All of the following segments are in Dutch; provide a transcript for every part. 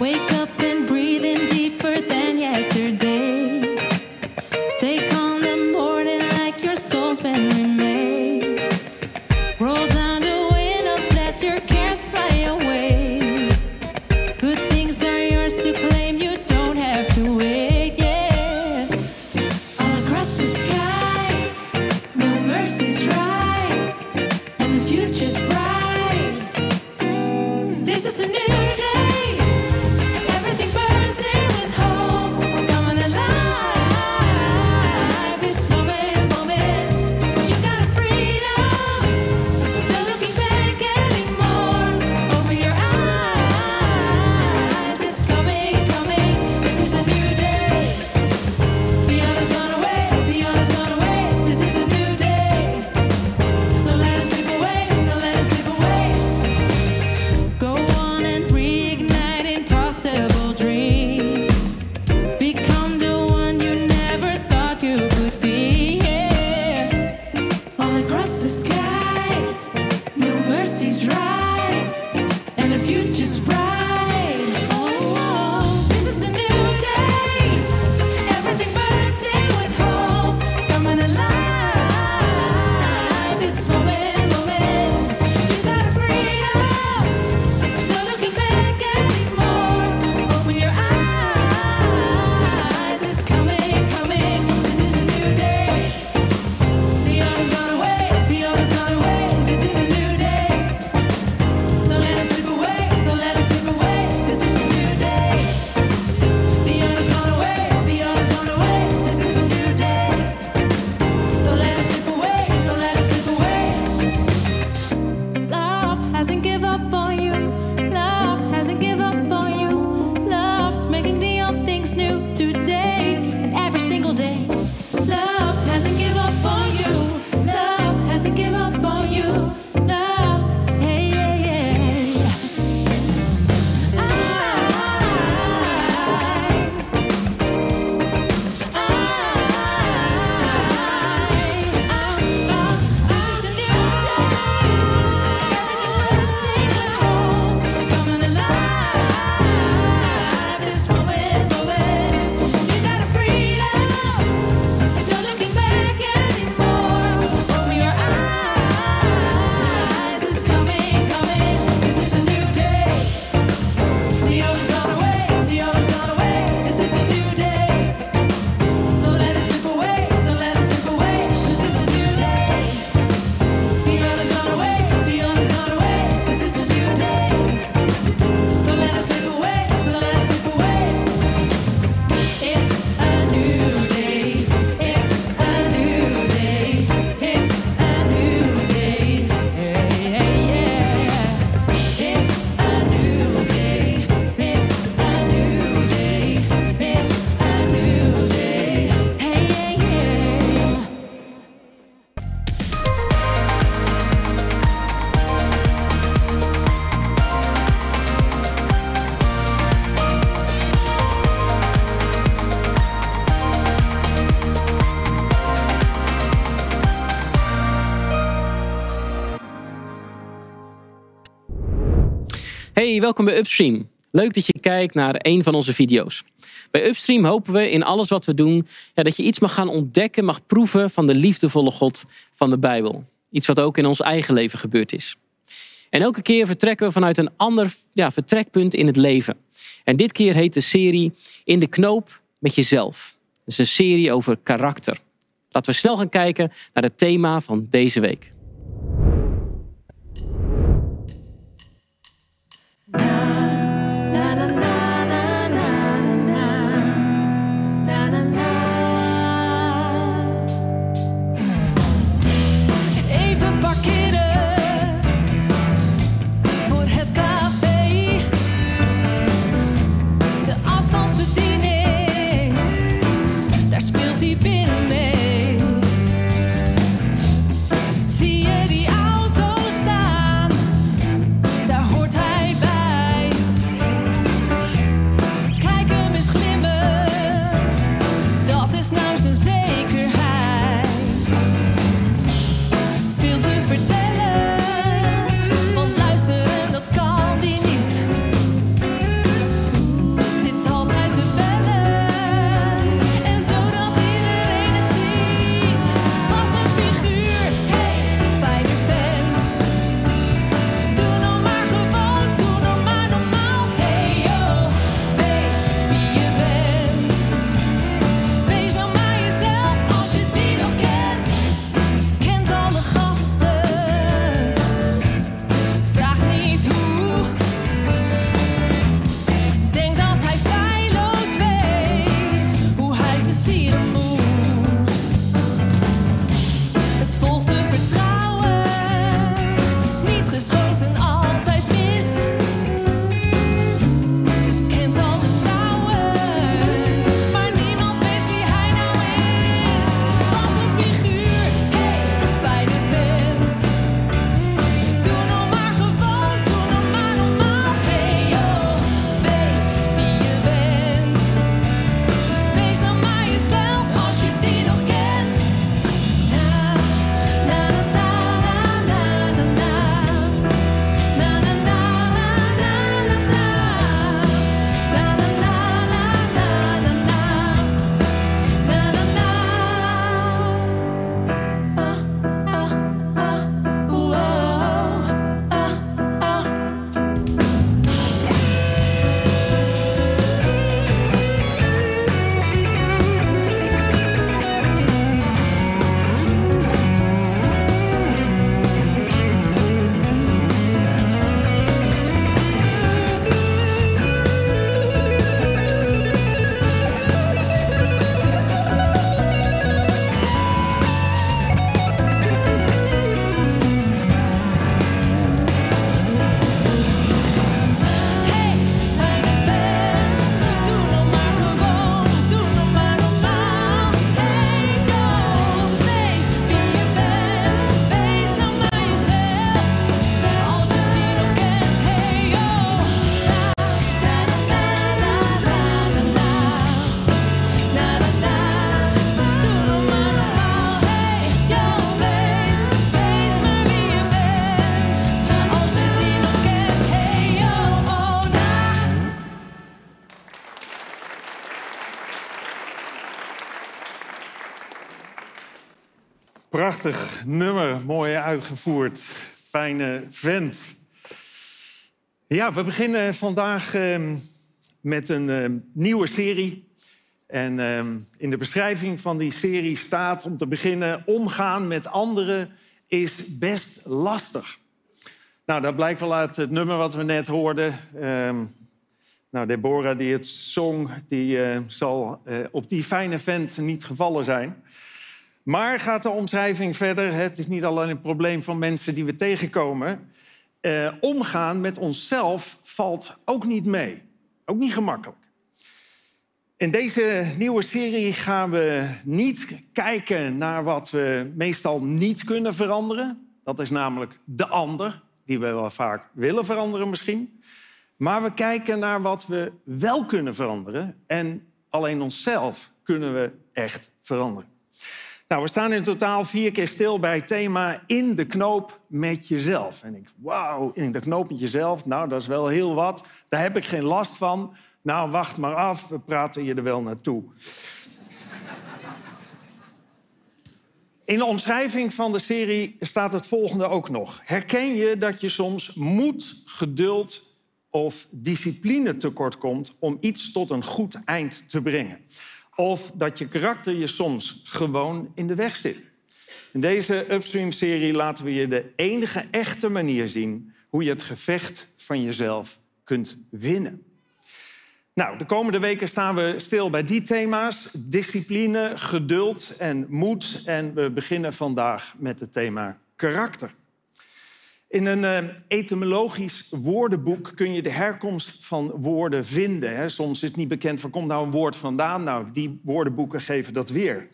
Wake up. Hey, welkom bij Upstream. Leuk dat je kijkt naar een van onze video's. Bij Upstream hopen we in alles wat we doen ja, dat je iets mag gaan ontdekken, mag proeven van de liefdevolle God van de Bijbel. Iets wat ook in ons eigen leven gebeurd is. En elke keer vertrekken we vanuit een ander ja, vertrekpunt in het leven. En dit keer heet de serie In de knoop met jezelf. Het is een serie over karakter. Laten we snel gaan kijken naar het thema van deze week. Prachtig nummer, mooi uitgevoerd. Fijne vent. Ja, we beginnen vandaag ehm, met een ehm, nieuwe serie. En ehm, in de beschrijving van die serie staat om te beginnen: omgaan met anderen is best lastig. Nou, dat blijkt wel uit het nummer wat we net hoorden. Nou, Deborah die het zong, die eh, zal eh, op die fijne vent niet gevallen zijn. Maar gaat de omschrijving verder. Het is niet alleen een probleem van mensen die we tegenkomen. Eh, omgaan met onszelf valt ook niet mee. Ook niet gemakkelijk. In deze nieuwe serie gaan we niet kijken naar wat we meestal niet kunnen veranderen. Dat is namelijk de ander, die we wel vaak willen veranderen misschien. Maar we kijken naar wat we wel kunnen veranderen. En alleen onszelf kunnen we echt veranderen. Nou, we staan in totaal vier keer stil bij het thema in de knoop met jezelf. En ik, wauw, in de knoop met jezelf, nou, dat is wel heel wat. Daar heb ik geen last van. Nou, wacht maar af, we praten je er wel naartoe. In de omschrijving van de serie staat het volgende ook nog. Herken je dat je soms moed, geduld of discipline tekort komt om iets tot een goed eind te brengen? Of dat je karakter je soms gewoon in de weg zit? In deze Upstream-serie laten we je de enige echte manier zien hoe je het gevecht van jezelf kunt winnen. Nou, de komende weken staan we stil bij die thema's: discipline, geduld en moed. En we beginnen vandaag met het thema karakter. In een uh, etymologisch woordenboek kun je de herkomst van woorden vinden. Soms is het niet bekend waar komt nou een woord vandaan. Nou, die woordenboeken geven dat weer.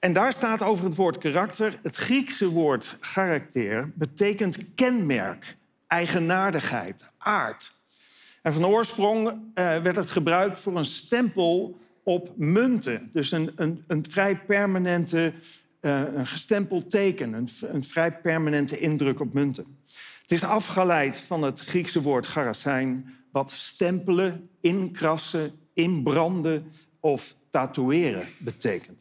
En daar staat over het woord karakter. Het Griekse woord karakter betekent kenmerk, eigenaardigheid, aard. En van oorsprong uh, werd het gebruikt voor een stempel op munten. Dus een, een, een vrij permanente, uh, een gestempeld teken, een, een, vrij permanente indruk op munten. Het is afgeleid van het Griekse woord garasijn, wat stempelen, inkrassen, inbranden of tatoeëren betekent.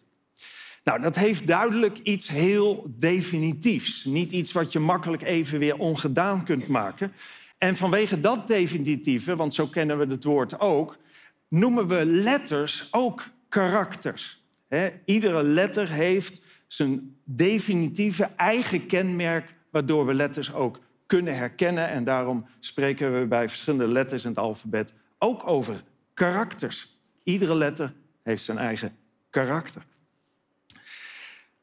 Nou, dat heeft duidelijk iets heel definitiefs. Niet iets wat je makkelijk even weer ongedaan kunt maken. En vanwege dat definitieve, want zo kennen we het woord ook, noemen we letters ook karakters. iedere letter heeft zijn definitieve eigen kenmerk, waardoor we letters ook kunnen herkennen. En daarom spreken we bij verschillende letters in het alfabet ook over karakters. Iedere letter heeft zijn eigen karakter.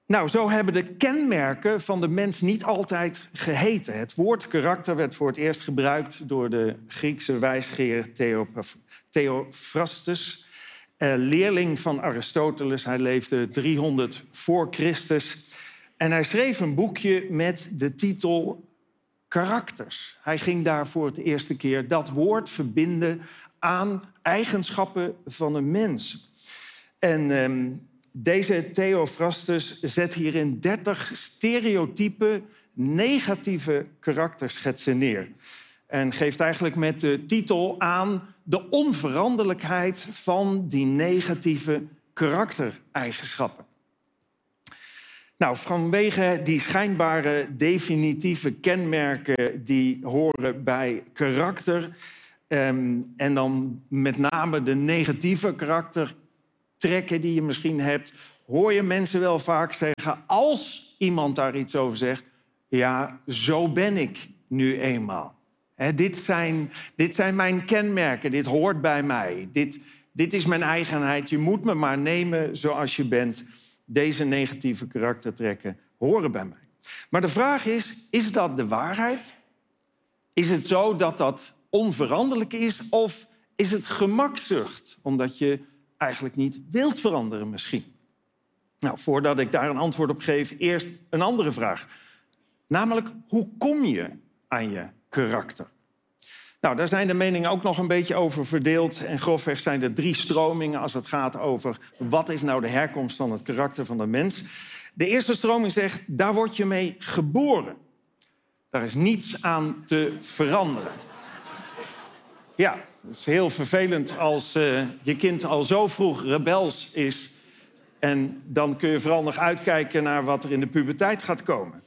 Nou, zo hebben de kenmerken van de mens niet altijd geheten. Het woord karakter werd voor het eerst gebruikt door de Griekse wijsgeer Theophrastus, eh, leerling van Aristoteles. Hij leefde 300 voor Christus. En hij schreef een boekje met de titel Karakters. Hij ging daar voor het eerste keer dat woord verbinden aan eigenschappen van een mens. En ehm, deze Theophrastus zet hierin 30 stereotype negatieve karakterschetsen neer. En geeft eigenlijk met de titel aan de onveranderlijkheid van die negatieve karaktereigenschappen. Nou, vanwege die schijnbare definitieve kenmerken die horen bij karakter, um, en dan met name de negatieve karakter trekken die je misschien hebt, hoor je mensen wel vaak zeggen, als iemand daar iets over zegt, ja, zo ben ik nu eenmaal. Dit, zijn, dit zijn mijn kenmerken, dit hoort bij mij, dit, dit is mijn eigenheid, je moet me maar nemen zoals je bent. Deze negatieve karaktertrekken horen bij mij. Maar de vraag is, is dat de waarheid? Is het zo dat dat onveranderlijk is of is het gemakzucht? Omdat je eigenlijk niet wilt veranderen misschien? Nou, voordat ik daar een antwoord op geef, eerst een andere vraag. Namelijk, hoe kom je aan je karakter? Nou, daar zijn de meningen ook nog een beetje over verdeeld. En grofweg zijn er drie stromingen als het gaat over wat is nou de herkomst van het karakter van de mens. De eerste stroming zegt, daar word je mee geboren. Daar is niets aan te veranderen. Ja, het is heel vervelend als uh, je kind al zo vroeg rebels is En dan kun je vooral nog uitkijken naar wat er in de puberteit gaat komen.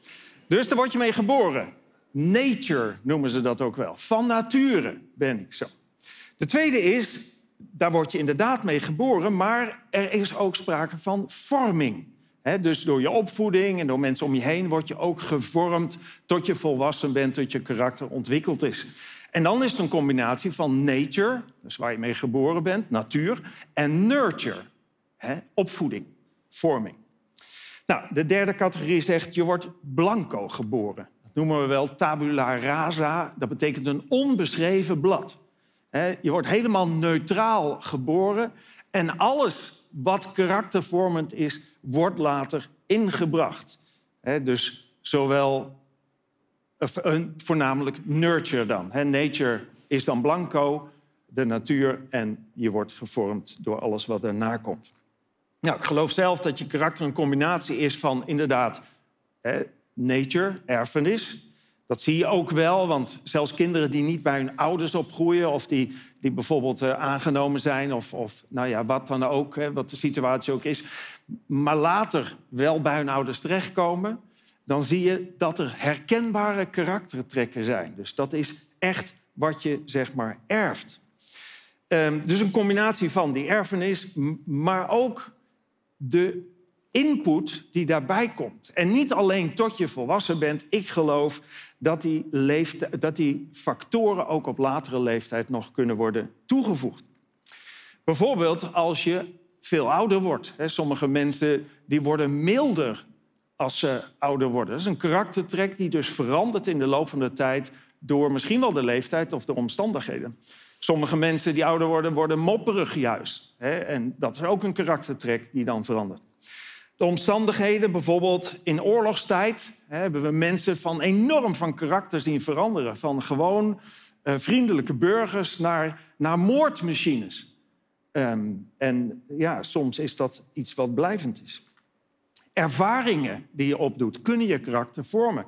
Dus daar word je mee geboren. Nature noemen ze dat ook wel. Van nature ben ik zo. De tweede is, daar word je inderdaad mee geboren, maar er is ook sprake van vorming. Dus door je opvoeding en door mensen om je heen word je ook gevormd tot je volwassen bent, tot je karakter ontwikkeld is. En dan is het een combinatie van nature, dus waar je mee geboren bent, natuur, en nurture, opvoeding, vorming. Nou, de derde categorie zegt je wordt blanco geboren. Noemen we wel tabula rasa. Dat betekent een onbeschreven blad. Je wordt helemaal neutraal geboren en alles wat karaktervormend is, wordt later ingebracht. Dus zowel, voornamelijk nurture dan. Nature is dan blanco, de natuur, en je wordt gevormd door alles wat daarna komt. Nou, ik geloof zelf dat je karakter een combinatie is van inderdaad nature, erfenis. Dat zie je ook wel, want zelfs kinderen die niet bij hun ouders opgroeien... of die, die bijvoorbeeld eh, aangenomen zijn of, of nou ja, wat dan ook, hè, wat de situatie ook is... maar later wel bij hun ouders terechtkomen... dan zie je dat er herkenbare karaktertrekken zijn. Dus dat is echt wat je zeg maar erft. Ehm, dus een combinatie van die erfenis, maar ook de input die daarbij komt. En niet alleen tot je volwassen bent. Ik geloof dat die, dat die factoren ook op latere leeftijd nog kunnen worden toegevoegd. Bijvoorbeeld als je veel ouder wordt. Sommige mensen die worden milder als ze ouder worden. Dat is een karaktertrek die dus verandert in de loop van de tijd... door misschien wel de leeftijd of de omstandigheden. Sommige mensen die ouder worden, worden mopperig juist. En dat is ook een karaktertrek die dan verandert. De omstandigheden, bijvoorbeeld in oorlogstijd, hebben we mensen van enorm van karakter zien veranderen. Van gewoon eh, vriendelijke burgers naar, naar moordmachines. Ehm, en ja, soms is dat iets wat blijvend is. Ervaringen die je opdoet, kunnen je karakter vormen.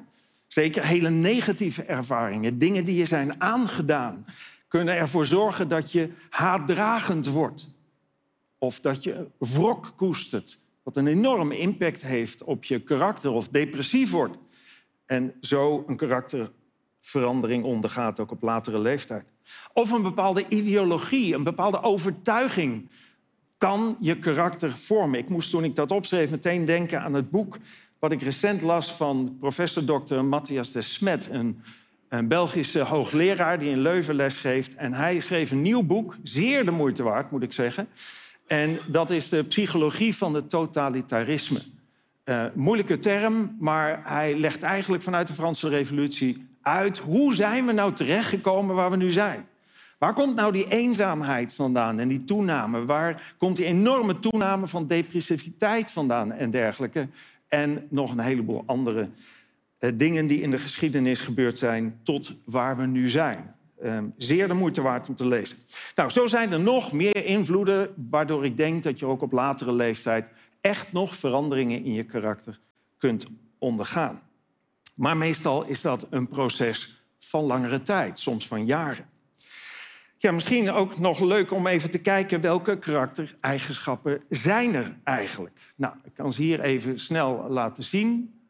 Zeker hele negatieve ervaringen, dingen die je zijn aangedaan, kunnen ervoor zorgen dat je haatdragend wordt. Of dat je wrok koestert, wat een enorme impact heeft op je karakter of depressief wordt. En zo een karakterverandering ondergaat ook op latere leeftijd. Of een bepaalde ideologie, een bepaalde overtuiging kan je karakter vormen. Ik moest toen ik dat opschreef meteen denken aan het boek wat ik recent las van professor Dr. Matthias de Smet, een, een Belgische hoogleraar die in Leuven lesgeeft. En hij schreef een nieuw boek, zeer de moeite waard moet ik zeggen. En dat is de psychologie van het totalitarisme. Eh, moeilijke term, maar hij legt eigenlijk vanuit de Franse Revolutie uit hoe zijn we nou terechtgekomen waar we nu zijn. Waar komt nou die eenzaamheid vandaan en die toename? Waar komt die enorme toename van depressiviteit vandaan en dergelijke? En nog een heleboel andere eh, dingen die in de geschiedenis gebeurd zijn tot waar we nu zijn. Eh, zeer de moeite waard om te lezen. Nou, zo zijn er nog meer invloeden waardoor ik denk dat je ook op latere leeftijd echt nog veranderingen in je karakter kunt ondergaan. Maar meestal is dat een proces van langere tijd, soms van jaren. Ja, misschien ook nog leuk om even te kijken welke karaktereigenschappen zijn er eigenlijk. Nou, ik kan ze hier even snel laten zien.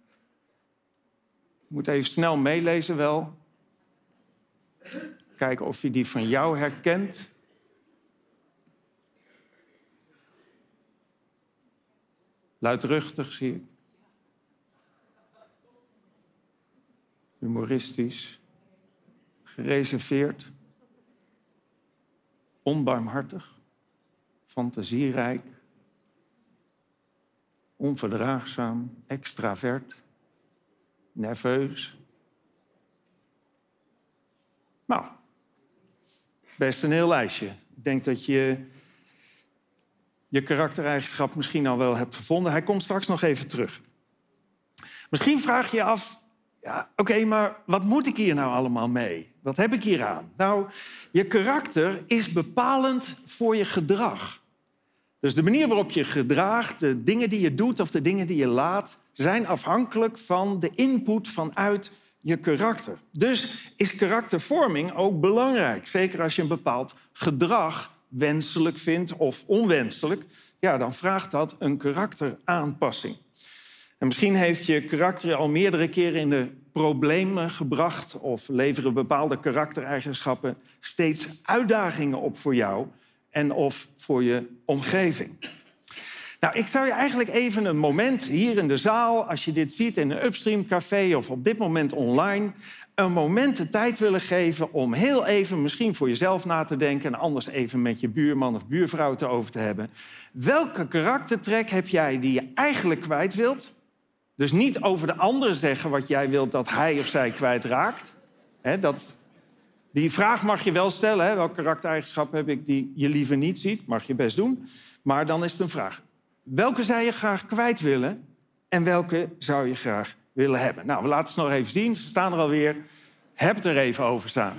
Ik moet even snel meelezen wel. Kijken of je die van jou herkent. Luidruchtig zie ik. Humoristisch. Gereserveerd onbarmhartig, fantasierijk, onverdraagzaam, extravert, nerveus. Nou, best een heel lijstje. Ik denk dat je je karaktereigenschap misschien al wel hebt gevonden. Hij komt straks nog even terug. Misschien vraag je je af, ja, oké, maar wat moet ik hier nou allemaal mee? Wat heb ik hier aan? Nou, je karakter is bepalend voor je gedrag. Dus de manier waarop je gedraagt, de dingen die je doet of de dingen die je laat, zijn afhankelijk van de input vanuit je karakter. Dus is karaktervorming ook belangrijk, zeker als je een bepaald gedrag wenselijk vindt of onwenselijk, ja, dan vraagt dat een karakteraanpassing. En misschien heeft je karakter al meerdere keren in de problemen gebracht of leveren bepaalde karaktereigenschappen steeds uitdagingen op voor jou en of voor je omgeving. Nou, ik zou je eigenlijk even een moment hier in de zaal, als je dit ziet in een Upstream café of op dit moment online, een moment de tijd willen geven om heel even misschien voor jezelf na te denken en anders even met je buurman of buurvrouw het erover te hebben. Welke karaktertrek heb jij die je eigenlijk kwijt wilt? Dus niet over de ander zeggen wat jij wilt dat hij of zij kwijtraakt. Hè, dat, die vraag mag je wel stellen. Hè? Welke karaktereigenschap heb ik die je liever niet ziet? Mag je best doen. Maar dan is het een vraag. Welke zou je graag kwijt willen en welke zou je graag willen hebben? Nou, we laten het nog even zien. Ze staan er alweer. Heb er even over staan.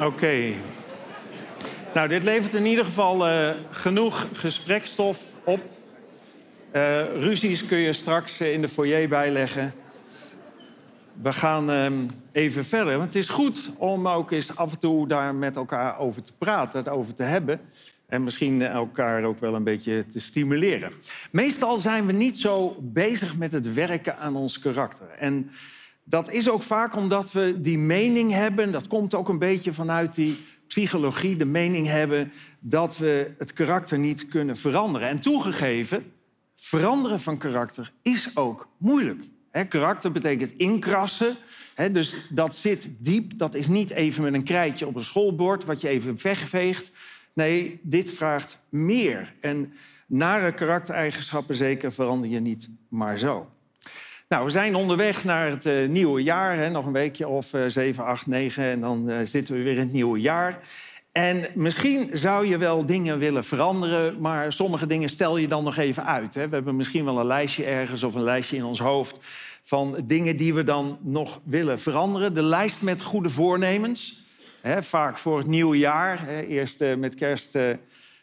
Oké. Nou, dit levert in ieder geval eh, genoeg gesprekstof op. Eh, ruzies kun je straks eh, in de foyer bijleggen. We gaan ehm, even verder. Want het is goed om ook eens af en toe daar met elkaar over te praten, het over te hebben. En misschien elkaar ook wel een beetje te stimuleren. Meestal zijn we niet zo bezig met het werken aan ons karakter. En dat is ook vaak omdat we die mening hebben. Dat komt ook een beetje vanuit die psychologie. De mening hebben dat we het karakter niet kunnen veranderen. En toegegeven, veranderen van karakter is ook moeilijk. Hè, karakter betekent inkrassen. Dus dat zit diep. Dat is niet even met een krijtje op een schoolbord wat je even wegveegt. Nee, dit vraagt meer. En nare karaktereigenschappen zeker verander je niet maar zo. Nou, we zijn onderweg naar het eh, nieuwe jaar. Hè, nog een weekje of eh, 7, 8, 9 en dan eh, zitten we weer in het nieuwe jaar. En misschien zou je wel dingen willen veranderen, maar sommige dingen stel je dan nog even uit. Hè. We hebben misschien wel een lijstje ergens of een lijstje in ons hoofd van dingen die we dan nog willen veranderen. De lijst met goede voornemens. Hè, vaak voor het nieuwe jaar. Hè, eerst met kerst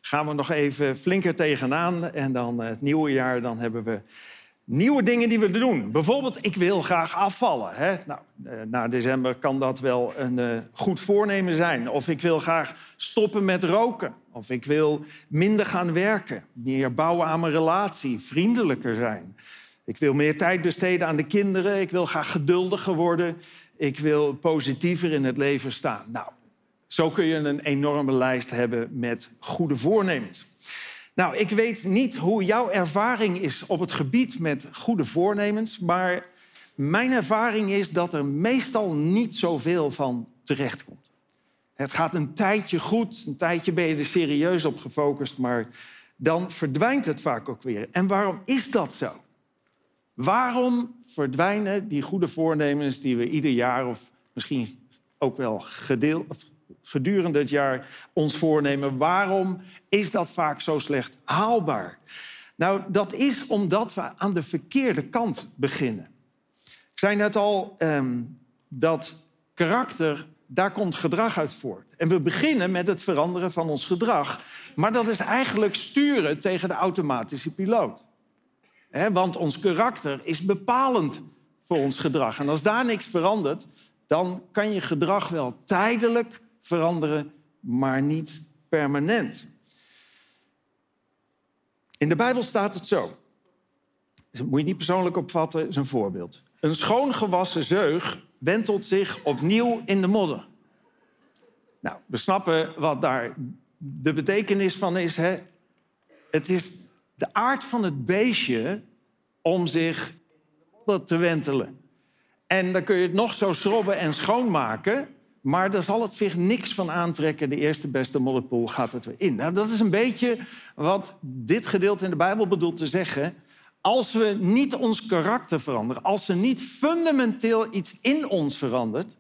gaan we nog even flinker tegenaan. En dan het nieuwe jaar, dan hebben we nieuwe dingen die we doen. Bijvoorbeeld, ik wil graag afvallen. Hè? Nou, eh, na december kan dat wel een eh, goed voornemen zijn. Of ik wil graag stoppen met roken. Of ik wil minder gaan werken. Meer bouwen aan mijn relatie. Vriendelijker zijn. Ik wil meer tijd besteden aan de kinderen. Ik wil graag geduldiger worden. Ik wil positiever in het leven staan. Nou, zo kun je een enorme lijst hebben met goede voornemens. Nou, ik weet niet hoe jouw ervaring is op het gebied met goede voornemens, maar mijn ervaring is dat er meestal niet zoveel van terechtkomt. Het gaat een tijdje goed, een tijdje ben je er serieus op gefocust, maar dan verdwijnt het vaak ook weer. En waarom is dat zo? Waarom verdwijnen die goede voornemens die we ieder jaar of misschien ook wel gedeel, gedurende het jaar ons voornemen? Waarom is dat vaak zo slecht haalbaar? Nou, dat is omdat we aan de verkeerde kant beginnen. Ik zei net al ehm, dat karakter, daar komt gedrag uit voort. En we beginnen met het veranderen van ons gedrag. Maar dat is eigenlijk sturen tegen de automatische piloot. Want ons karakter is bepalend voor ons gedrag. En als daar niks verandert, dan kan je gedrag wel tijdelijk veranderen, maar niet permanent. In de Bijbel staat het zo. Dat moet je niet persoonlijk opvatten, is een voorbeeld. Een schoongewassen zeug wentelt zich opnieuw in de modder. Nou, we snappen wat daar de betekenis van is. Hè? Het is de aard van het beestje om zich in de modder te wentelen. En dan kun je het nog zo schrobben en schoonmaken, maar daar zal het zich niks van aantrekken. De eerste beste modderpoel gaat het weer in. Nou, dat is een beetje wat dit gedeelte in de Bijbel bedoelt te zeggen. Als we niet ons karakter veranderen, als er niet fundamenteel iets in ons verandert,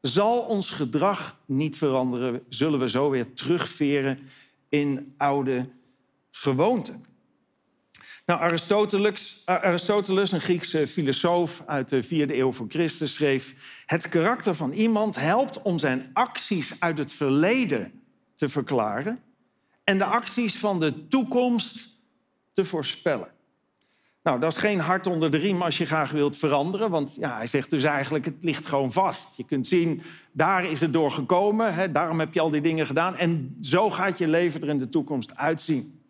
zal ons gedrag niet veranderen. Zullen we zo weer terugveren in oude gewoonten. Nou, Aristoteles, Aristoteles, een Griekse filosoof uit de vierde eeuw voor Christus, schreef: Het karakter van iemand helpt om zijn acties uit het verleden te verklaren en de acties van de toekomst te voorspellen. Nou, dat is geen hart onder de riem als je graag wilt veranderen. Want ja, hij zegt dus eigenlijk, het ligt gewoon vast. Je kunt zien, daar is het door gekomen. Hè, daarom heb je al die dingen gedaan. En zo gaat je leven er in de toekomst uitzien.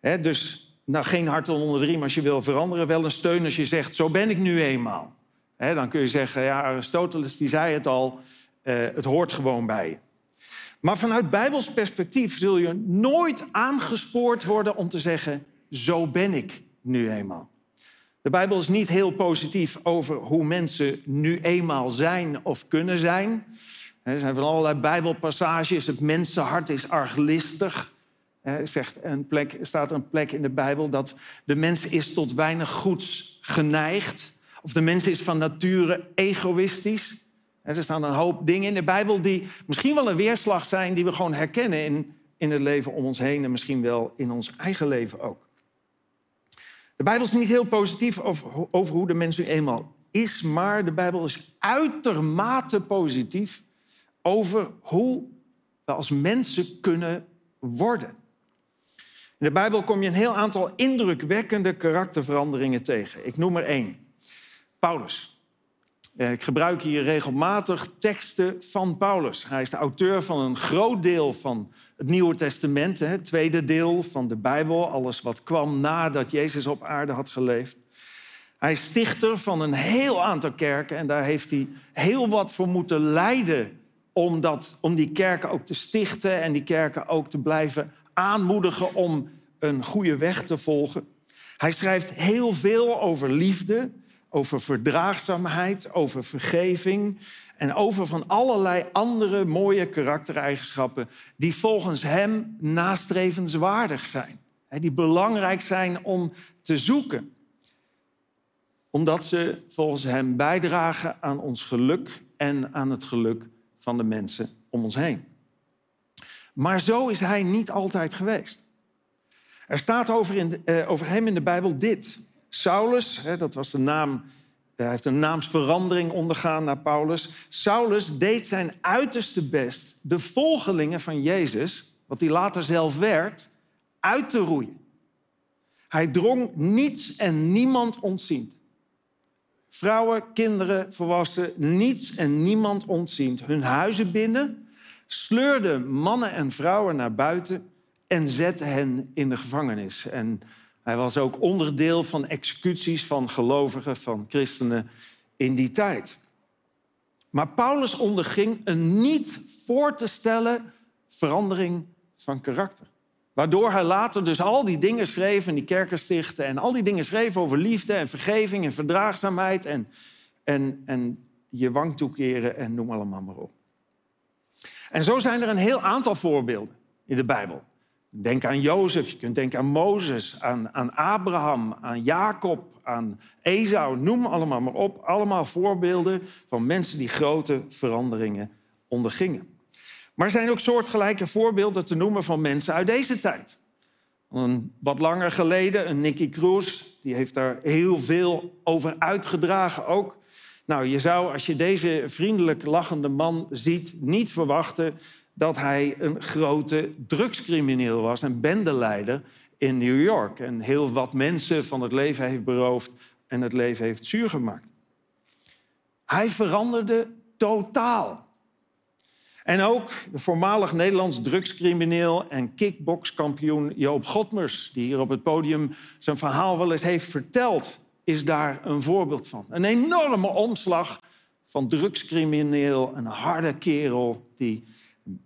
Hè, dus nou, geen hart onder de riem als je wil veranderen. Wel een steun als je zegt, zo ben ik nu eenmaal. Dan kun je zeggen, ja, Aristoteles die zei het al, eh, het hoort gewoon bij je. Maar vanuit Bijbels perspectief zul je nooit aangespoord worden om te zeggen, zo ben ik nu eenmaal. De Bijbel is niet heel positief over hoe mensen nu eenmaal zijn of kunnen zijn. Er zijn van allerlei Bijbelpassages. Het mensenhart is arglistig. Er zegt plek, staat er een plek in de Bijbel dat de mens is tot weinig goeds geneigd. Of de mens is van nature egoïstisch. Er staan een hoop dingen in de Bijbel die misschien wel een weerslag zijn... die we gewoon herkennen in, in het leven om ons heen... en misschien wel in ons eigen leven ook. De Bijbel is niet heel positief over, over hoe de mens nu eenmaal is... maar de Bijbel is uitermate positief over hoe we als mensen kunnen worden. In de Bijbel kom je een heel aantal indrukwekkende karakterveranderingen tegen. Ik noem er één. Paulus. Eh, Ik gebruik hier regelmatig teksten van Paulus. Hij is de auteur van een groot deel van het Nieuwe Testament, het tweede deel van de Bijbel, alles wat kwam nadat Jezus op aarde had geleefd. Hij is stichter van een heel aantal kerken en daar heeft hij heel wat voor moeten lijden om, dat, om die kerken ook te stichten en die kerken ook te blijven aanmoedigen om een goede weg te volgen. Hij schrijft heel veel over liefde, over verdraagzaamheid, over vergeving en over van allerlei andere mooie karaktereigenschappen die volgens hem nastrevenswaardig zijn. Die belangrijk zijn om te zoeken. Omdat ze volgens hem bijdragen aan ons geluk en aan het geluk van de mensen om ons heen. Maar zo is hij niet altijd geweest. Er staat over, in eh, over hem in de Bijbel dit. Saulus, hè, dat was de naam, hij heeft een naamsverandering ondergaan naar Paulus. Saulus deed zijn uiterste best de volgelingen van Jezus wat hij later zelf werd, uit te roeien. Hij drong niets en niemand ontziend. Vrouwen, kinderen, volwassenen, niets en niemand ontziend. Hun huizen binnen, sleurde mannen en vrouwen naar buiten en zette hen in de gevangenis. En hij was ook onderdeel van executies van gelovigen, van christenen in die tijd. Maar Paulus onderging een niet voor te stellen verandering van karakter. Waardoor hij later dus al die dingen schreef en die kerken stichtte... en al die dingen schreef over liefde en vergeving en verdraagzaamheid... en, en, en je wang toekeren en noem allemaal maar op. En zo zijn er een heel aantal voorbeelden in de Bijbel. Denk aan Jozef, je kunt denken aan Mozes, aan, aan Abraham, aan Jacob, aan Esau, noem allemaal maar op. Allemaal voorbeelden van mensen die grote veranderingen ondergingen. Maar er zijn ook soortgelijke voorbeelden te noemen van mensen uit deze tijd. Een, wat langer geleden, een Nicky Cruz, die heeft daar heel veel over uitgedragen ook. Nou, je zou als je deze vriendelijk lachende man ziet, niet verwachten dat hij een grote drugscrimineel was, een bendeleider in New York. En heel wat mensen van het leven heeft beroofd en het leven heeft zuur gemaakt. Hij veranderde totaal. En ook de voormalig Nederlands drugscrimineel en kickbokskampioen Joop Godmers, die hier op het podium zijn verhaal wel eens heeft verteld, is daar een voorbeeld van. Een enorme omslag van drugscrimineel, een harde kerel die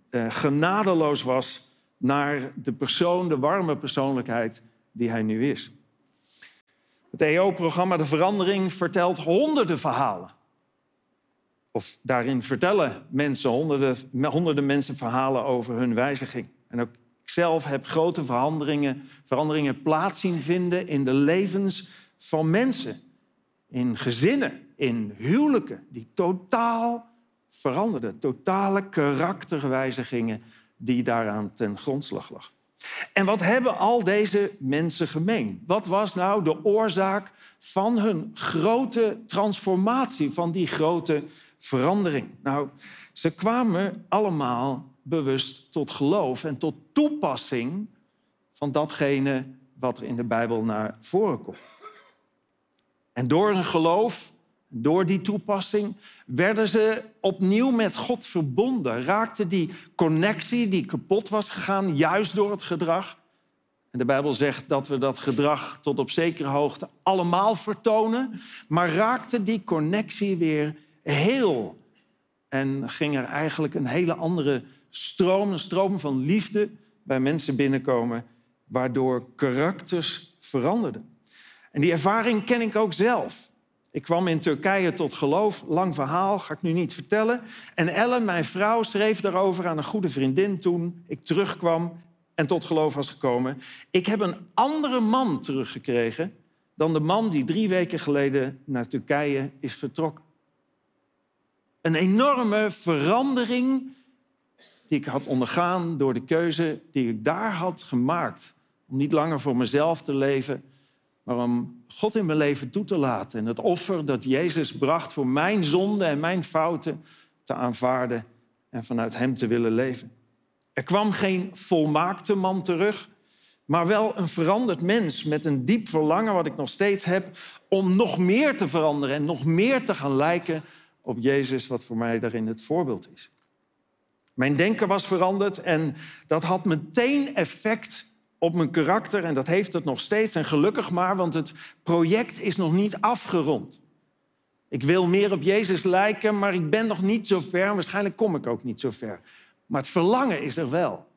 eh, genadeloos was naar de persoon, de warme persoonlijkheid die hij nu is. Het EO-programma De Verandering vertelt honderden verhalen. Of daarin vertellen mensen, honderden, honderden mensen verhalen over hun wijziging. En ook ik zelf heb grote veranderingen, veranderingen plaats zien vinden in de levens van mensen. In gezinnen, in huwelijken, die totaal veranderden. Totale karakterwijzigingen die daaraan ten grondslag lag. En wat hebben al deze mensen gemeen? Wat was nou de oorzaak van hun grote transformatie, van die grote verandering? Nou, ze kwamen allemaal bewust tot geloof en tot toepassing van datgene wat er in de Bijbel naar voren komt. En door hun geloof, door die toepassing, werden ze opnieuw met God verbonden. Raakte die connectie die kapot was gegaan, juist door het gedrag. En de Bijbel zegt dat we dat gedrag tot op zekere hoogte allemaal vertonen. Maar raakte die connectie weer heel. En ging er eigenlijk een hele andere stroom, een stroom van liefde bij mensen binnenkomen, waardoor karakters veranderden. En die ervaring ken ik ook zelf. Ik kwam in Turkije tot geloof, lang verhaal, ga ik nu niet vertellen. En Ellen, mijn vrouw, schreef daarover aan een goede vriendin toen ik terugkwam en tot geloof was gekomen. Ik heb een andere man teruggekregen dan de man die drie weken geleden naar Turkije is vertrokken. Een enorme verandering die ik had ondergaan door de keuze die ik daar had gemaakt. Om niet langer voor mezelf te leven, maar om God in mijn leven toe te laten. En het offer dat Jezus bracht voor mijn zonde en mijn fouten te aanvaarden en vanuit Hem te willen leven. Er kwam geen volmaakte man terug, maar wel een veranderd mens met een diep verlangen, wat ik nog steeds heb, om nog meer te veranderen en nog meer te gaan lijken op Jezus, wat voor mij daarin het voorbeeld is. Mijn denken was veranderd en dat had meteen effect op mijn karakter en dat heeft het nog steeds. En gelukkig maar, want het project is nog niet afgerond. Ik wil meer op Jezus lijken, maar ik ben nog niet zo ver. Waarschijnlijk kom ik ook niet zo ver. Maar het verlangen is er wel.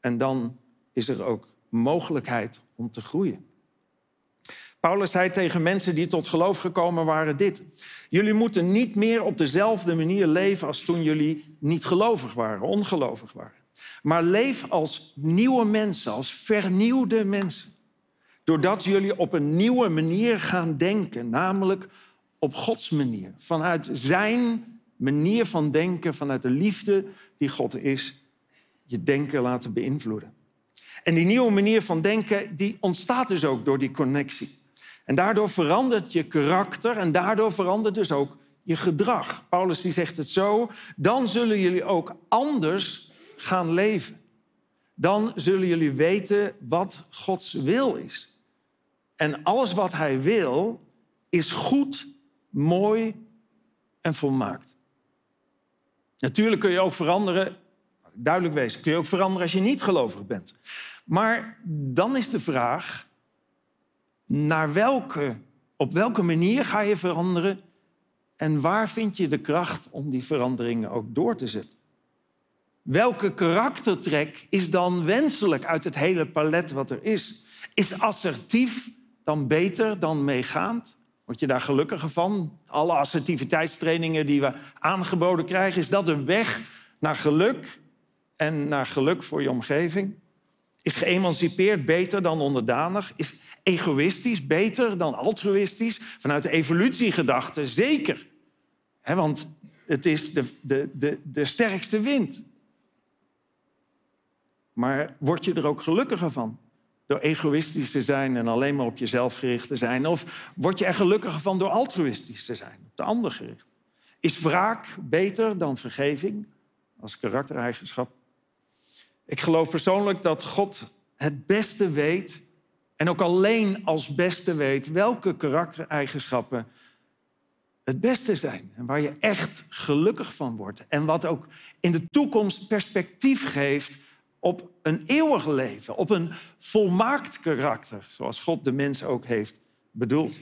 En dan is er ook mogelijkheid om te groeien. Paulus zei tegen mensen die tot geloof gekomen waren dit. Jullie moeten niet meer op dezelfde manier leven als toen jullie niet gelovig waren, ongelovig waren. Maar leef als nieuwe mensen, als vernieuwde mensen. Doordat jullie op een nieuwe manier gaan denken, namelijk op Gods manier. Vanuit Zijn manier van denken, vanuit de liefde die God is, je denken laten beïnvloeden. En die nieuwe manier van denken, die ontstaat dus ook door die connectie. En daardoor verandert je karakter en daardoor verandert dus ook je gedrag. Paulus die zegt het zo, dan zullen jullie ook anders gaan leven. dan zullen jullie weten wat Gods wil is. En alles wat Hij wil is goed, mooi en volmaakt. Natuurlijk kun je ook veranderen, duidelijk wezen, kun je ook veranderen als je niet gelovig bent. Maar dan is de vraag, naar welke, op welke manier ga je veranderen en waar vind je de kracht om die veranderingen ook door te zetten? Welke karaktertrek is dan wenselijk uit het hele palet wat er is? Is assertief dan beter dan meegaand? Word je daar gelukkiger van? Alle assertiviteitstrainingen die we aangeboden krijgen, is dat een weg naar geluk en naar geluk voor je omgeving? Is geëmancipeerd beter dan onderdanig? Is egoïstisch beter dan altruïstisch? Vanuit de evolutiegedachte zeker. Want het is de, de, de, de sterkste wind. Maar word je er ook gelukkiger van? Door egoïstisch te zijn en alleen maar op jezelf gericht te zijn? Of word je er gelukkiger van door altruïstisch te zijn, op de ander gericht? Is wraak beter dan vergeving als karaktereigenschap? Ik geloof persoonlijk dat God het beste weet en ook alleen als beste weet welke karaktereigenschappen het beste zijn. En waar je echt gelukkig van wordt. En wat ook in de toekomst perspectief geeft op een eeuwig leven. Op een volmaakt karakter. Zoals God de mens ook heeft bedoeld.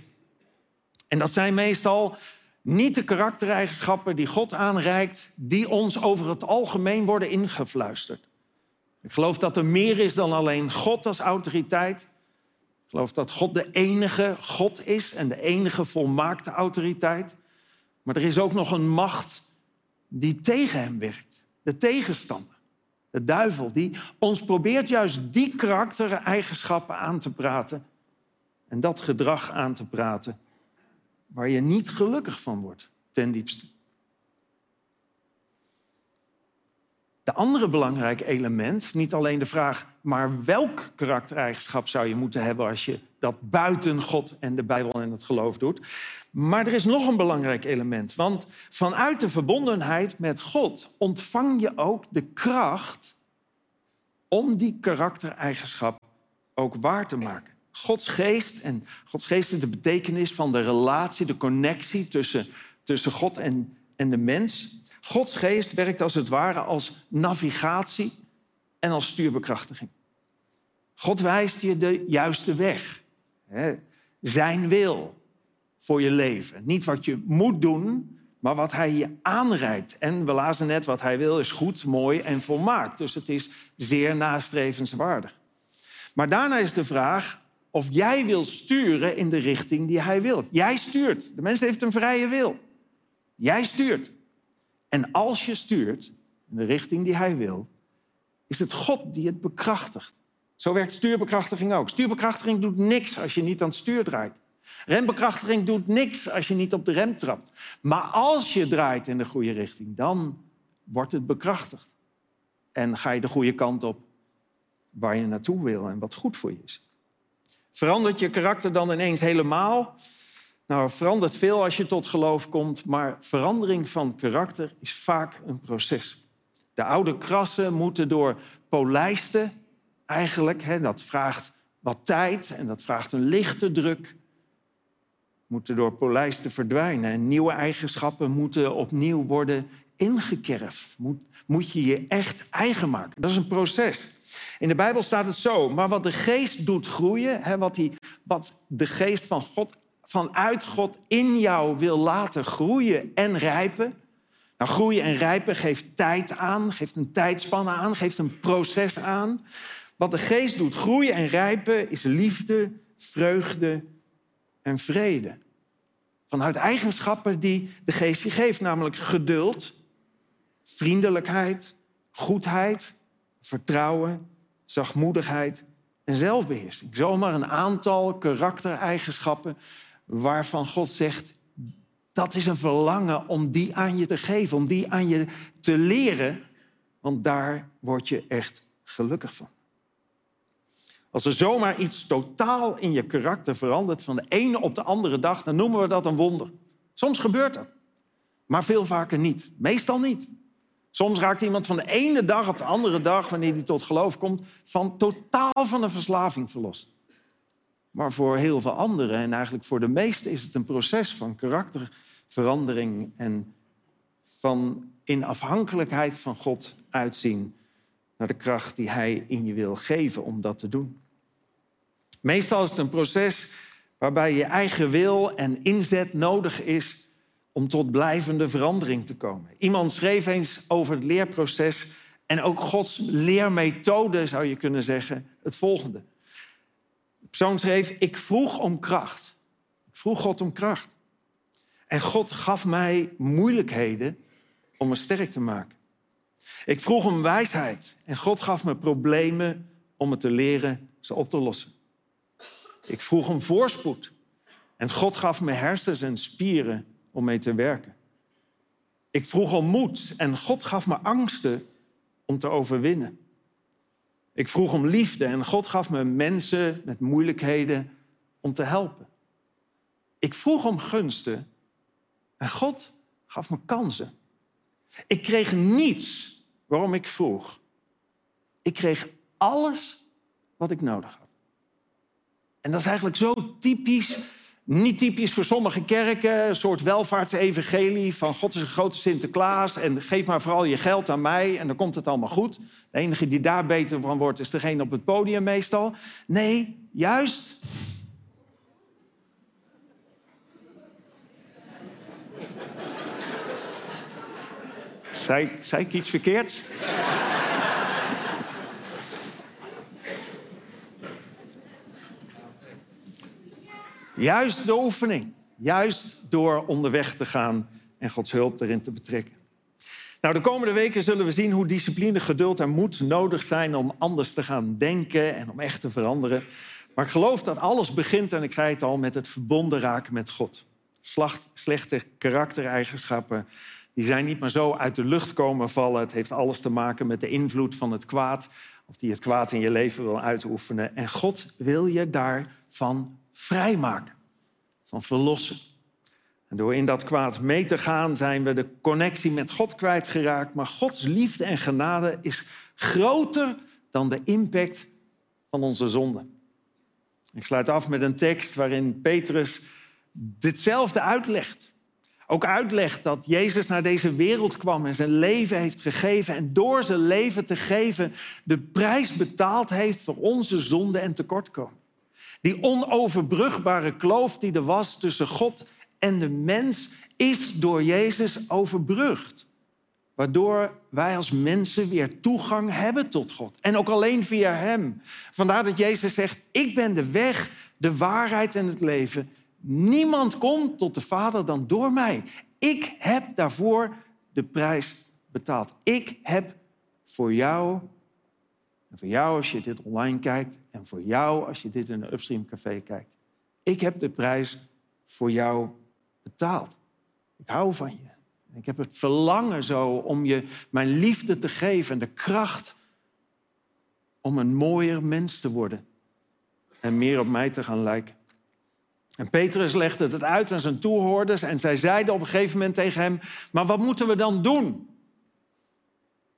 En dat zijn meestal niet de karaktereigenschappen die God aanreikt, die ons over het algemeen worden ingefluisterd. Ik geloof dat er meer is dan alleen God als autoriteit. Ik geloof dat God de enige God is en de enige volmaakte autoriteit. Maar er is ook nog een macht die tegen hem werkt. De tegenstander. De duivel die ons probeert juist die karaktereigenschappen aan te praten. En dat gedrag aan te praten waar je niet gelukkig van wordt, ten diepste. De andere belangrijk element, niet alleen de vraag, maar welk karaktereigenschap zou je moeten hebben als je dat buiten God en de Bijbel en het geloof doet. Maar er is nog een belangrijk element, want vanuit de verbondenheid met God ontvang je ook de kracht om die karaktereigenschap ook waar te maken. Gods geest, en Gods geest is de betekenis van de relatie, de connectie tussen, tussen God en, en de mens. Gods geest werkt als het ware als navigatie en als stuurbekrachtiging. God wijst je de juiste weg. Zijn wil voor je leven. Niet wat je moet doen, maar wat hij je aanreikt. En we lazen net, wat hij wil is goed, mooi en volmaakt. Dus het is zeer nastrevenswaardig. Maar daarna is de vraag of jij wil sturen in de richting die hij wil. Jij stuurt. De mens heeft een vrije wil. Jij stuurt. En als je stuurt in de richting die hij wil, is het God die het bekrachtigt. Zo werkt stuurbekrachtiging ook. Stuurbekrachtiging doet niks als je niet aan het stuur draait. Rembekrachtiging doet niks als je niet op de rem trapt. Maar als je draait in de goede richting, dan wordt het bekrachtigd. En ga je de goede kant op waar je naartoe wil en wat goed voor je is. Verandert je karakter dan ineens helemaal? Nou, er verandert veel als je tot geloof komt, maar verandering van karakter is vaak een proces. De oude krassen moeten door polijsten eigenlijk, hè, dat vraagt wat tijd en dat vraagt een lichte druk, moeten door polijsten verdwijnen. En nieuwe eigenschappen moeten opnieuw worden ingekerfd. Moet, moet je je echt eigen maken. Dat is een proces. In de Bijbel staat het zo, maar wat de geest doet groeien, hè, wat, die, wat de geest van God vanuit God in jou wil laten groeien en rijpen. Nou, groeien en rijpen geeft tijd aan, geeft een tijdspanne aan, geeft een proces aan. Wat de geest doet, groeien en rijpen, is liefde, vreugde en vrede. Vanuit eigenschappen die de geest je geeft, namelijk geduld, vriendelijkheid, goedheid, vertrouwen, zachtmoedigheid en zelfbeheersing. Zomaar een aantal karaktereigenschappen waarvan God zegt, dat is een verlangen om die aan je te geven, om die aan je te leren, want daar word je echt gelukkig van. Als er zomaar iets totaal in je karakter verandert van de ene op de andere dag, dan noemen we dat een wonder. Soms gebeurt dat, maar veel vaker niet. Meestal niet. Soms raakt iemand van de ene dag op de andere dag, wanneer hij tot geloof komt, van totaal van de verslaving verlost. Maar voor heel veel anderen, en eigenlijk voor de meesten, is het een proces van karakterverandering en van in afhankelijkheid van God uitzien naar de kracht die Hij in je wil geven om dat te doen. Meestal is het een proces waarbij je eigen wil en inzet nodig is om tot blijvende verandering te komen. Iemand schreef eens over het leerproces en ook Gods leermethode, zou je kunnen zeggen, het volgende. Persoon schreef, ik vroeg om kracht. Ik vroeg God om kracht. En God gaf mij moeilijkheden om me sterk te maken. Ik vroeg om wijsheid en God gaf me problemen om me te leren ze op te lossen. Ik vroeg om voorspoed en God gaf me hersens en spieren om mee te werken. Ik vroeg om moed en God gaf me angsten om te overwinnen. Ik vroeg om liefde en God gaf me mensen met moeilijkheden om te helpen. Ik vroeg om gunsten en God gaf me kansen. Ik kreeg niets waarom ik vroeg. Ik kreeg alles wat ik nodig had. En dat is eigenlijk zo typisch, niet typisch voor sommige kerken, een soort welvaartsevangelie van God is een grote Sinterklaas en geef maar vooral je geld aan mij en dan komt het allemaal goed. De enige die daar beter van wordt is degene op het podium meestal. Nee, juist Zei, zei ik iets verkeerds? Juist de oefening. Juist door onderweg te gaan en Gods hulp erin te betrekken. Nou, de komende weken zullen we zien hoe discipline, geduld en moed nodig zijn om anders te gaan denken en om echt te veranderen. Maar ik geloof dat alles begint, en ik zei het al, met het verbonden raken met God. Slechte karaktereigenschappen die zijn niet maar zo uit de lucht komen vallen. Het heeft alles te maken met de invloed van het kwaad, of die het kwaad in je leven wil uitoefenen. En God wil je daarvan vrijmaken, van verlossen. En door in dat kwaad mee te gaan, zijn we de connectie met God kwijtgeraakt. Maar Gods liefde en genade is groter dan de impact van onze zonde. Ik sluit af met een tekst waarin Petrus ditzelfde uitlegt. Ook uitlegt dat Jezus naar deze wereld kwam en zijn leven heeft gegeven. En door zijn leven te geven de prijs betaald heeft voor onze zonde en tekortkomen. Die onoverbrugbare kloof die er was tussen God en de mens is door Jezus overbrugd. Waardoor wij als mensen weer toegang hebben tot God. En ook alleen via Hem. Vandaar dat Jezus zegt, ik ben de weg, de waarheid en het leven. Niemand komt tot de Vader dan door mij. Ik heb daarvoor de prijs betaald. Ik heb voor jou, en voor jou als je dit online kijkt, en voor jou als je dit in een Upstream Café kijkt. Ik heb de prijs voor jou betaald. Ik hou van je. Ik heb het verlangen zo om je mijn liefde te geven en de kracht om een mooier mens te worden en meer op mij te gaan lijken. En Petrus legde het uit aan zijn toehoorders en zij zeiden op een gegeven moment tegen hem, maar wat moeten we dan doen?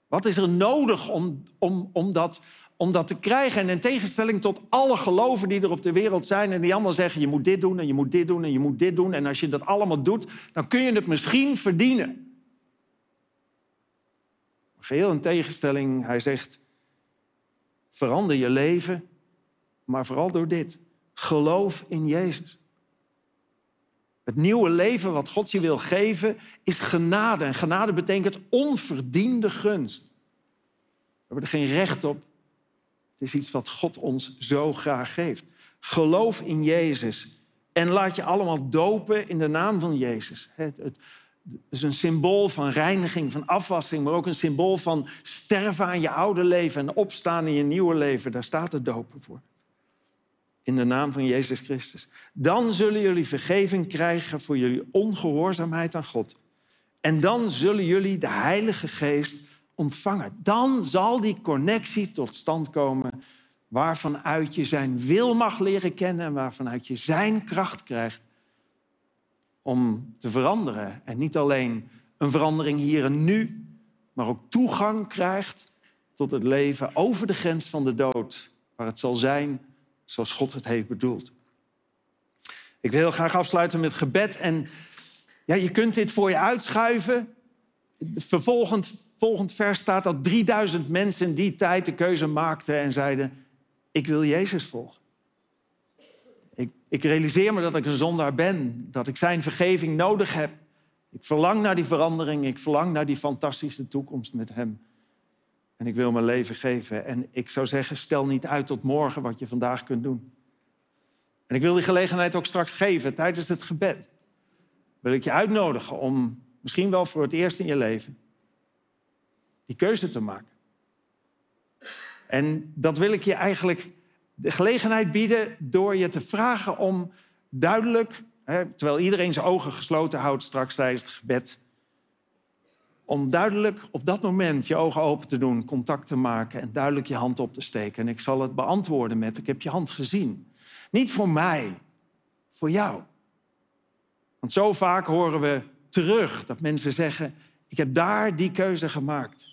Wat is er nodig om, om, om, dat, om dat te krijgen? En in tegenstelling tot alle geloven die er op de wereld zijn en die allemaal zeggen, je moet dit doen en je moet dit doen en je moet dit doen. En als je dat allemaal doet, dan kun je het misschien verdienen. Geheel in tegenstelling, hij zegt, verander je leven, maar vooral door dit. Geloof in Jezus. Het nieuwe leven wat God je wil geven is genade. En genade betekent onverdiende gunst. We hebben er geen recht op. Het is iets wat God ons zo graag geeft. Geloof in Jezus. En laat je allemaal dopen in de naam van Jezus. Het, het, is een symbool van reiniging, van afwassing, maar ook een symbool van sterven aan je oude leven en opstaan in je nieuwe leven. Daar staat het dopen voor in de naam van Jezus Christus. Dan zullen jullie vergeving krijgen voor jullie ongehoorzaamheid aan God. En dan zullen jullie de Heilige Geest ontvangen. Dan zal die connectie tot stand komen waarvanuit je zijn wil mag leren kennen en waarvanuit je zijn kracht krijgt om te veranderen. En niet alleen een verandering hier en nu, maar ook toegang krijgt tot het leven over de grens van de dood, waar het zal zijn zoals God het heeft bedoeld. Ik wil heel graag afsluiten met gebed en ja, je kunt dit voor je uitschuiven. Vervolgend volgend vers staat dat 3000 mensen in die tijd de keuze maakten en zeiden: Ik wil Jezus volgen. Ik, ik realiseer me dat ik een zondaar ben, dat ik zijn vergeving nodig heb. Ik verlang naar die verandering, ik verlang naar die fantastische toekomst met Hem. En ik wil mijn leven geven. En ik zou zeggen, stel niet uit tot morgen wat je vandaag kunt doen. En ik wil die gelegenheid ook straks geven tijdens het gebed. Wil ik je uitnodigen om misschien wel voor het eerst in je leven die keuze te maken. En dat wil ik je eigenlijk de gelegenheid bieden door je te vragen om duidelijk, hè, terwijl iedereen zijn ogen gesloten houdt straks tijdens het gebed, om duidelijk op dat moment je ogen open te doen, contact te maken en duidelijk je hand op te steken. En ik zal het beantwoorden met: Ik heb je hand gezien. Niet voor mij, voor jou. Want zo vaak horen we terug dat mensen zeggen: Ik heb daar die keuze gemaakt.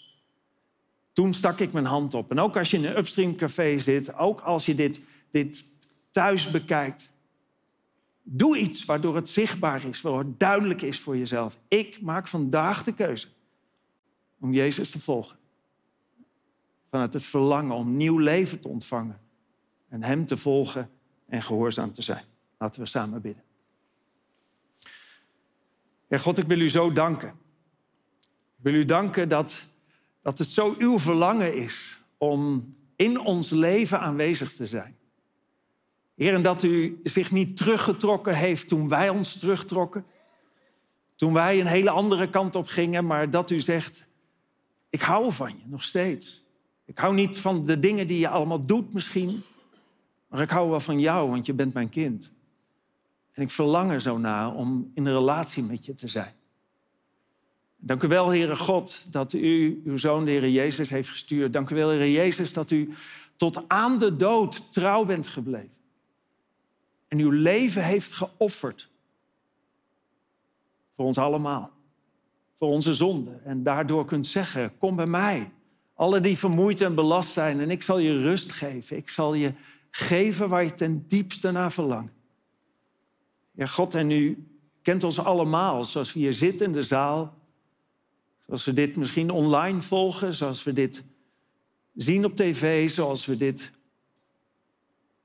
Toen stak ik mijn hand op. En ook als je in een upstream café zit, ook als je dit, dit thuis bekijkt, doe iets waardoor het zichtbaar is, waardoor het duidelijk is voor jezelf. Ik maak vandaag de keuze om Jezus te volgen. Vanuit het verlangen om nieuw leven te ontvangen en Hem te volgen en gehoorzaam te zijn. Laten we samen bidden. Ja, God, ik wil u zo danken. Ik wil u danken dat, dat het zo uw verlangen is om in ons leven aanwezig te zijn. Heer, en dat u zich niet teruggetrokken heeft toen wij ons terugtrokken. Toen wij een hele andere kant op gingen, maar dat u zegt, ik hou van je nog steeds. Ik hou niet van de dingen die je allemaal doet misschien, maar ik hou wel van jou, want je bent mijn kind. En ik verlang er zo naar om in een relatie met je te zijn. Dank u wel, Heere God, dat u uw zoon, de Heere Jezus, heeft gestuurd. Dank u wel, Heere Jezus, dat u tot aan de dood trouw bent gebleven. En uw leven heeft geofferd. Voor ons allemaal. Voor onze zonde. En daardoor kunt zeggen, kom bij mij. Alle die vermoeid en belast zijn. En ik zal je rust geven. Ik zal je geven waar je ten diepste naar verlangt. Ja, God en u kent ons allemaal, zoals we hier zitten in de zaal. Zoals we dit misschien online volgen, zoals we dit zien op tv, zoals we dit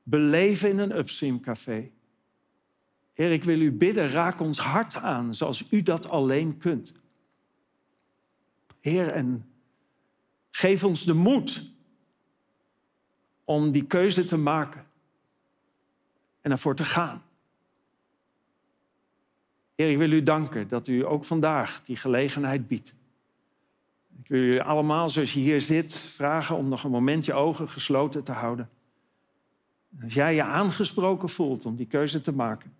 beleven in een upstream café. Heer, ik wil u bidden, raak ons hart aan zoals u dat alleen kunt. Heer, en geef ons de moed om die keuze te maken en ervoor te gaan. Heer, ik wil u danken dat u ook vandaag die gelegenheid biedt. Ik wil u allemaal, zoals je hier zit, vragen om nog een moment je ogen gesloten te houden. Als jij je aangesproken voelt om die keuze te maken,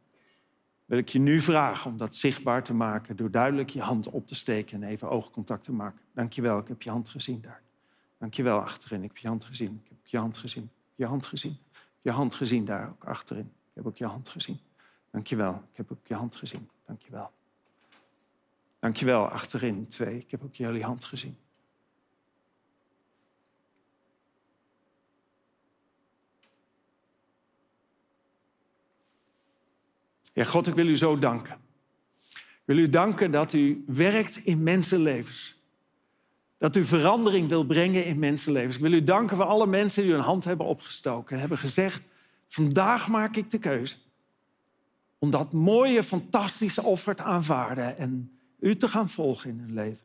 wil ik je nu vragen om dat zichtbaar te maken door duidelijk je hand op te steken en even oogcontact te maken. Dankjewel, ik heb je hand gezien daar. Dankjewel achterin, ik heb je hand gezien. Ik heb je hand gezien. Ik heb je hand gezien. Ik heb je hand gezien daar ook achterin. Ik heb ook je hand gezien. Dankjewel, ik heb ook je hand gezien. Dankjewel. Dankjewel, achterin twee. Ik heb ook jullie hand gezien. Ja, God, ik wil u zo danken. Ik wil u danken dat u werkt in mensenlevens. Dat u verandering wil brengen in mensenlevens. Ik wil u danken voor alle mensen die hun hand hebben opgestoken en hebben gezegd: vandaag maak ik de keuze om dat mooie, fantastische offer te aanvaarden en u te gaan volgen in hun leven.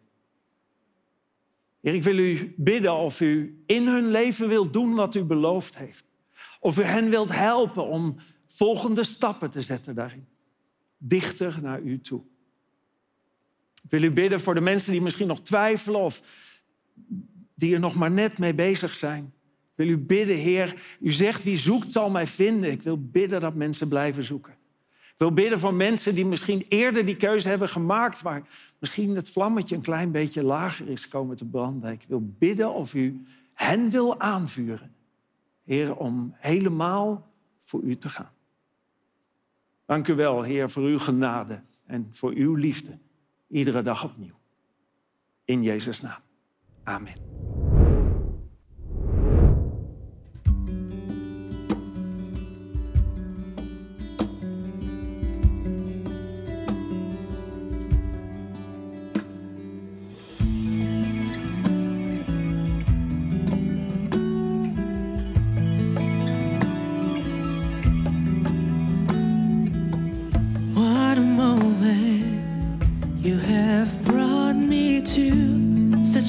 Heer, ik wil u bidden of u in hun leven wilt doen wat u beloofd heeft. Of u hen wilt helpen om volgende stappen te zetten daarin. Dichter naar u toe. Ik wil u bidden voor de mensen die misschien nog twijfelen of die er nog maar net mee bezig zijn. Ik wil u bidden, Heer, u zegt wie zoekt zal mij vinden. Ik wil bidden dat mensen blijven zoeken. Ik wil bidden voor mensen die misschien eerder die keuze hebben gemaakt, waar misschien het vlammetje een klein beetje lager is komen te branden. Ik wil bidden of u hen wil aanvuren, Heer, om helemaal voor u te gaan. Dank u wel, Heer, voor uw genade en voor uw liefde, iedere dag opnieuw. In Jezus' naam. Amen.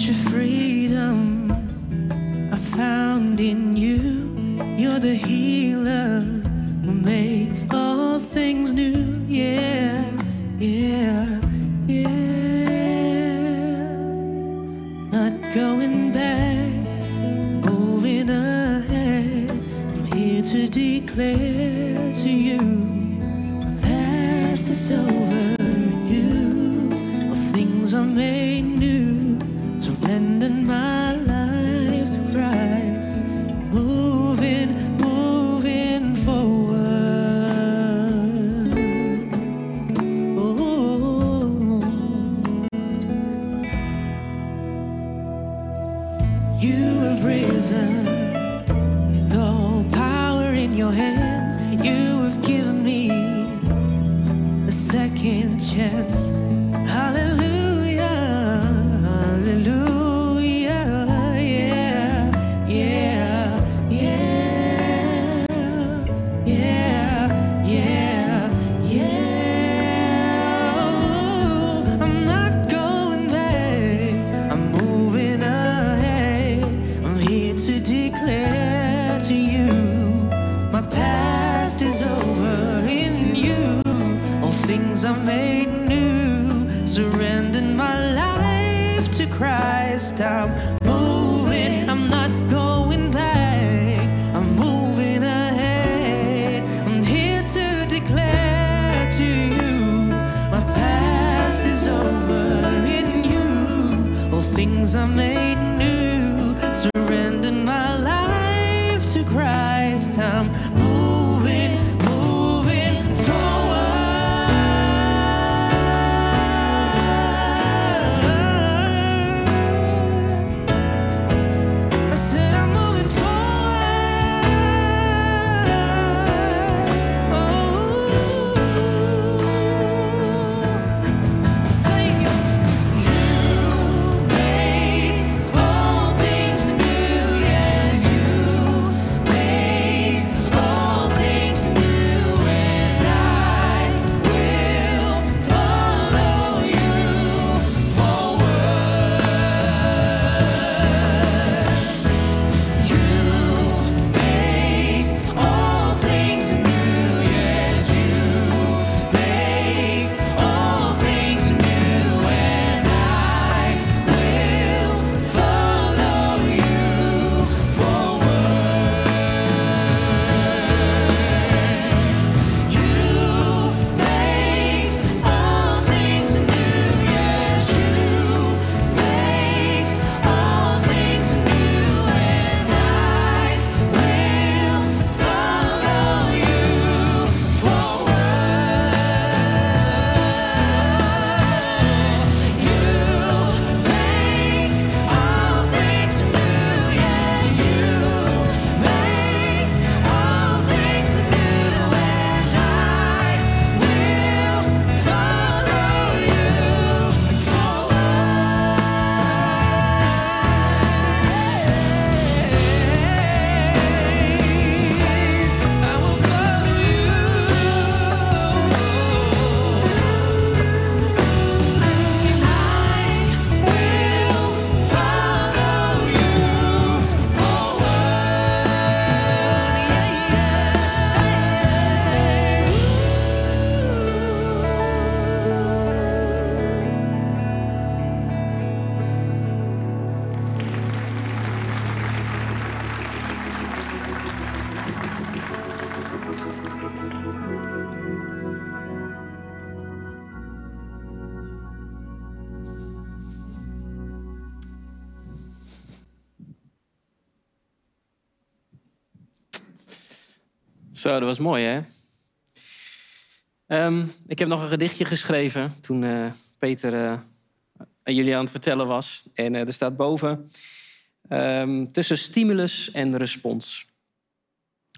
you free. Dat was mooi, hè? Ehm, ik heb nog een gedichtje geschreven toen eh, Peter eh, aan jullie aan het vertellen was. En eh, er staat boven ehm, tussen stimulus en respons.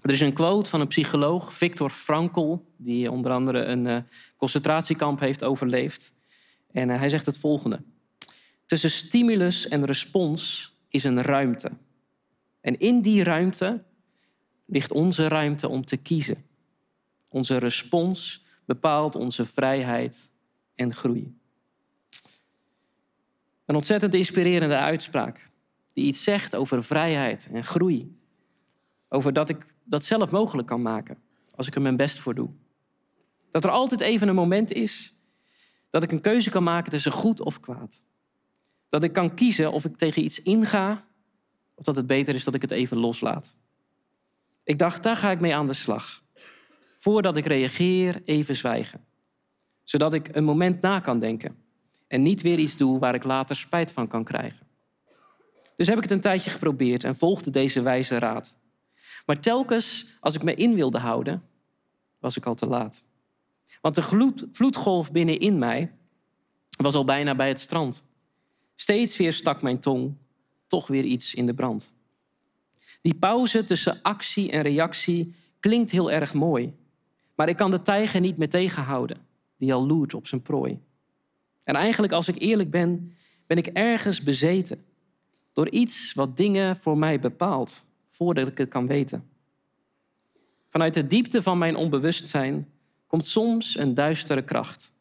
Er is een quote van een psycholoog, Viktor Frankl, die onder andere een concentratiekamp heeft overleefd. En hij zegt het volgende. Tussen stimulus en respons is een ruimte. En in die ruimte ligt onze ruimte om te kiezen. Onze respons bepaalt onze vrijheid en groei. Een ontzettend inspirerende uitspraak die iets zegt over vrijheid en groei. Over dat ik dat zelf mogelijk kan maken als ik er mijn best voor doe. Dat er altijd even een moment is dat ik een keuze kan maken tussen goed of kwaad. Dat ik kan kiezen of ik tegen iets inga of dat het beter is dat ik het even loslaat. Ik dacht, daar ga ik mee aan de slag. Voordat ik reageer, even zwijgen. Zodat ik een moment na kan denken. En niet weer iets doe waar ik later spijt van kan krijgen. Dus heb ik het een tijdje geprobeerd en volgde deze wijze raad. Maar telkens als ik me in wilde houden, was ik al te laat. Want de gloed- vloedgolf binnenin mij was al bijna bij het strand. Steeds weer stak mijn tong toch weer iets in de brand. Die pauze tussen actie en reactie klinkt heel erg mooi. Maar ik kan de tijger niet meer tegenhouden, die al loert op zijn prooi. En eigenlijk, als ik eerlijk ben, ben ik ergens bezeten. Door iets wat dingen voor mij bepaalt, voordat ik het kan weten. Vanuit de diepte van mijn onbewustzijn komt soms een duistere kracht.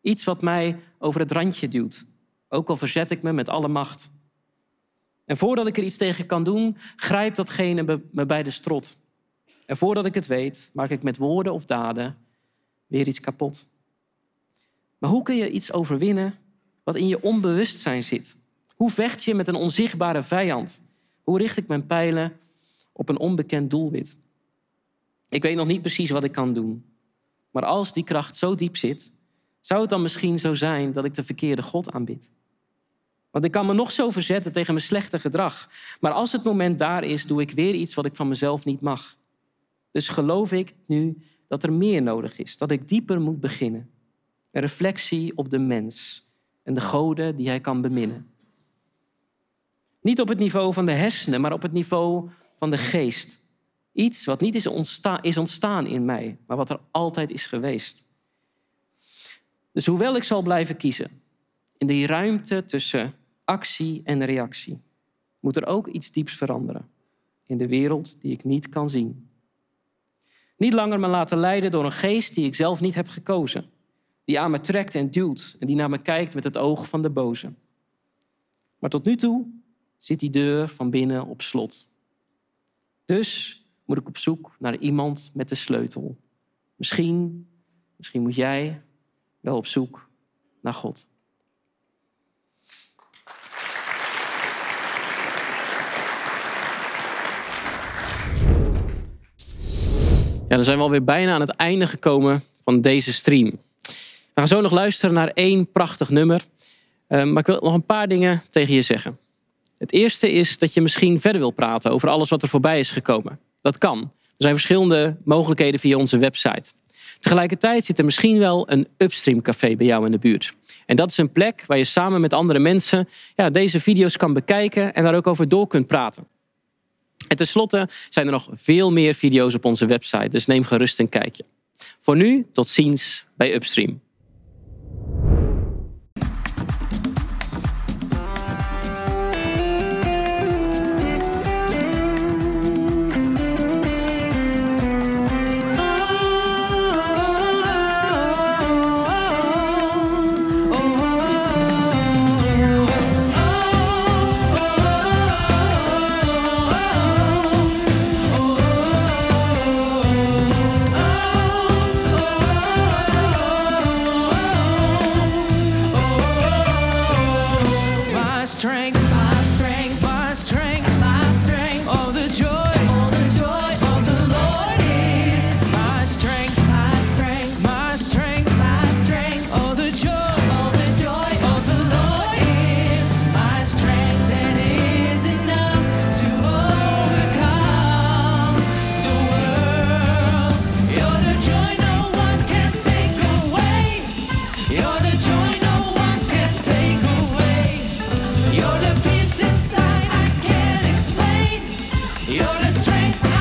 Iets wat mij over het randje duwt, ook al verzet ik me met alle macht. En voordat ik er iets tegen kan doen, grijpt datgene me bij de strot. En voordat ik het weet, maak ik met woorden of daden weer iets kapot. Maar hoe kun je iets overwinnen wat in je onbewustzijn zit? Hoe vecht je met een onzichtbare vijand? Hoe richt ik mijn pijlen op een onbekend doelwit? Ik weet nog niet precies wat ik kan doen. Maar als die kracht zo diep zit, zou het dan misschien zo zijn dat ik de verkeerde God aanbid? Want ik kan me nog zo verzetten tegen mijn slechte gedrag. Maar als het moment daar is, doe ik weer iets wat ik van mezelf niet mag. Dus geloof ik nu dat er meer nodig is, dat ik dieper moet beginnen. Een reflectie op de mens en de goden die hij kan beminnen. Niet op het niveau van de hersenen, maar op het niveau van de geest. Iets wat niet is, ontstaan, is ontstaan in mij, maar wat er altijd is geweest. Dus hoewel ik zal blijven kiezen, in die ruimte tussen actie en reactie, moet er ook iets dieps veranderen. In de wereld die ik niet kan zien. Niet langer me laten leiden door een geest die ik zelf niet heb gekozen. Die aan me trekt en duwt en die naar me kijkt met het oog van de boze. Maar tot nu toe zit die deur van binnen op slot. Dus moet ik op zoek naar iemand met de sleutel. Misschien, misschien moet jij wel op zoek naar God. Ja, dan zijn we alweer bijna aan het einde gekomen van deze stream. We gaan zo nog luisteren naar één prachtig nummer. Eh, maar ik wil nog een paar dingen tegen je zeggen. Het eerste is dat je misschien verder wil praten over alles wat er voorbij is gekomen. Dat kan. Er zijn verschillende mogelijkheden via onze website. Tegelijkertijd zit er misschien wel een upstream café bij jou in de buurt. En dat is een plek waar je samen met andere mensen ja, deze video's kan bekijken en daar ook over door kunt praten. En tenslotte zijn er nog veel meer video's op onze website, dus neem gerust een kijkje. Voor nu, tot ziens bij Upstream. strength.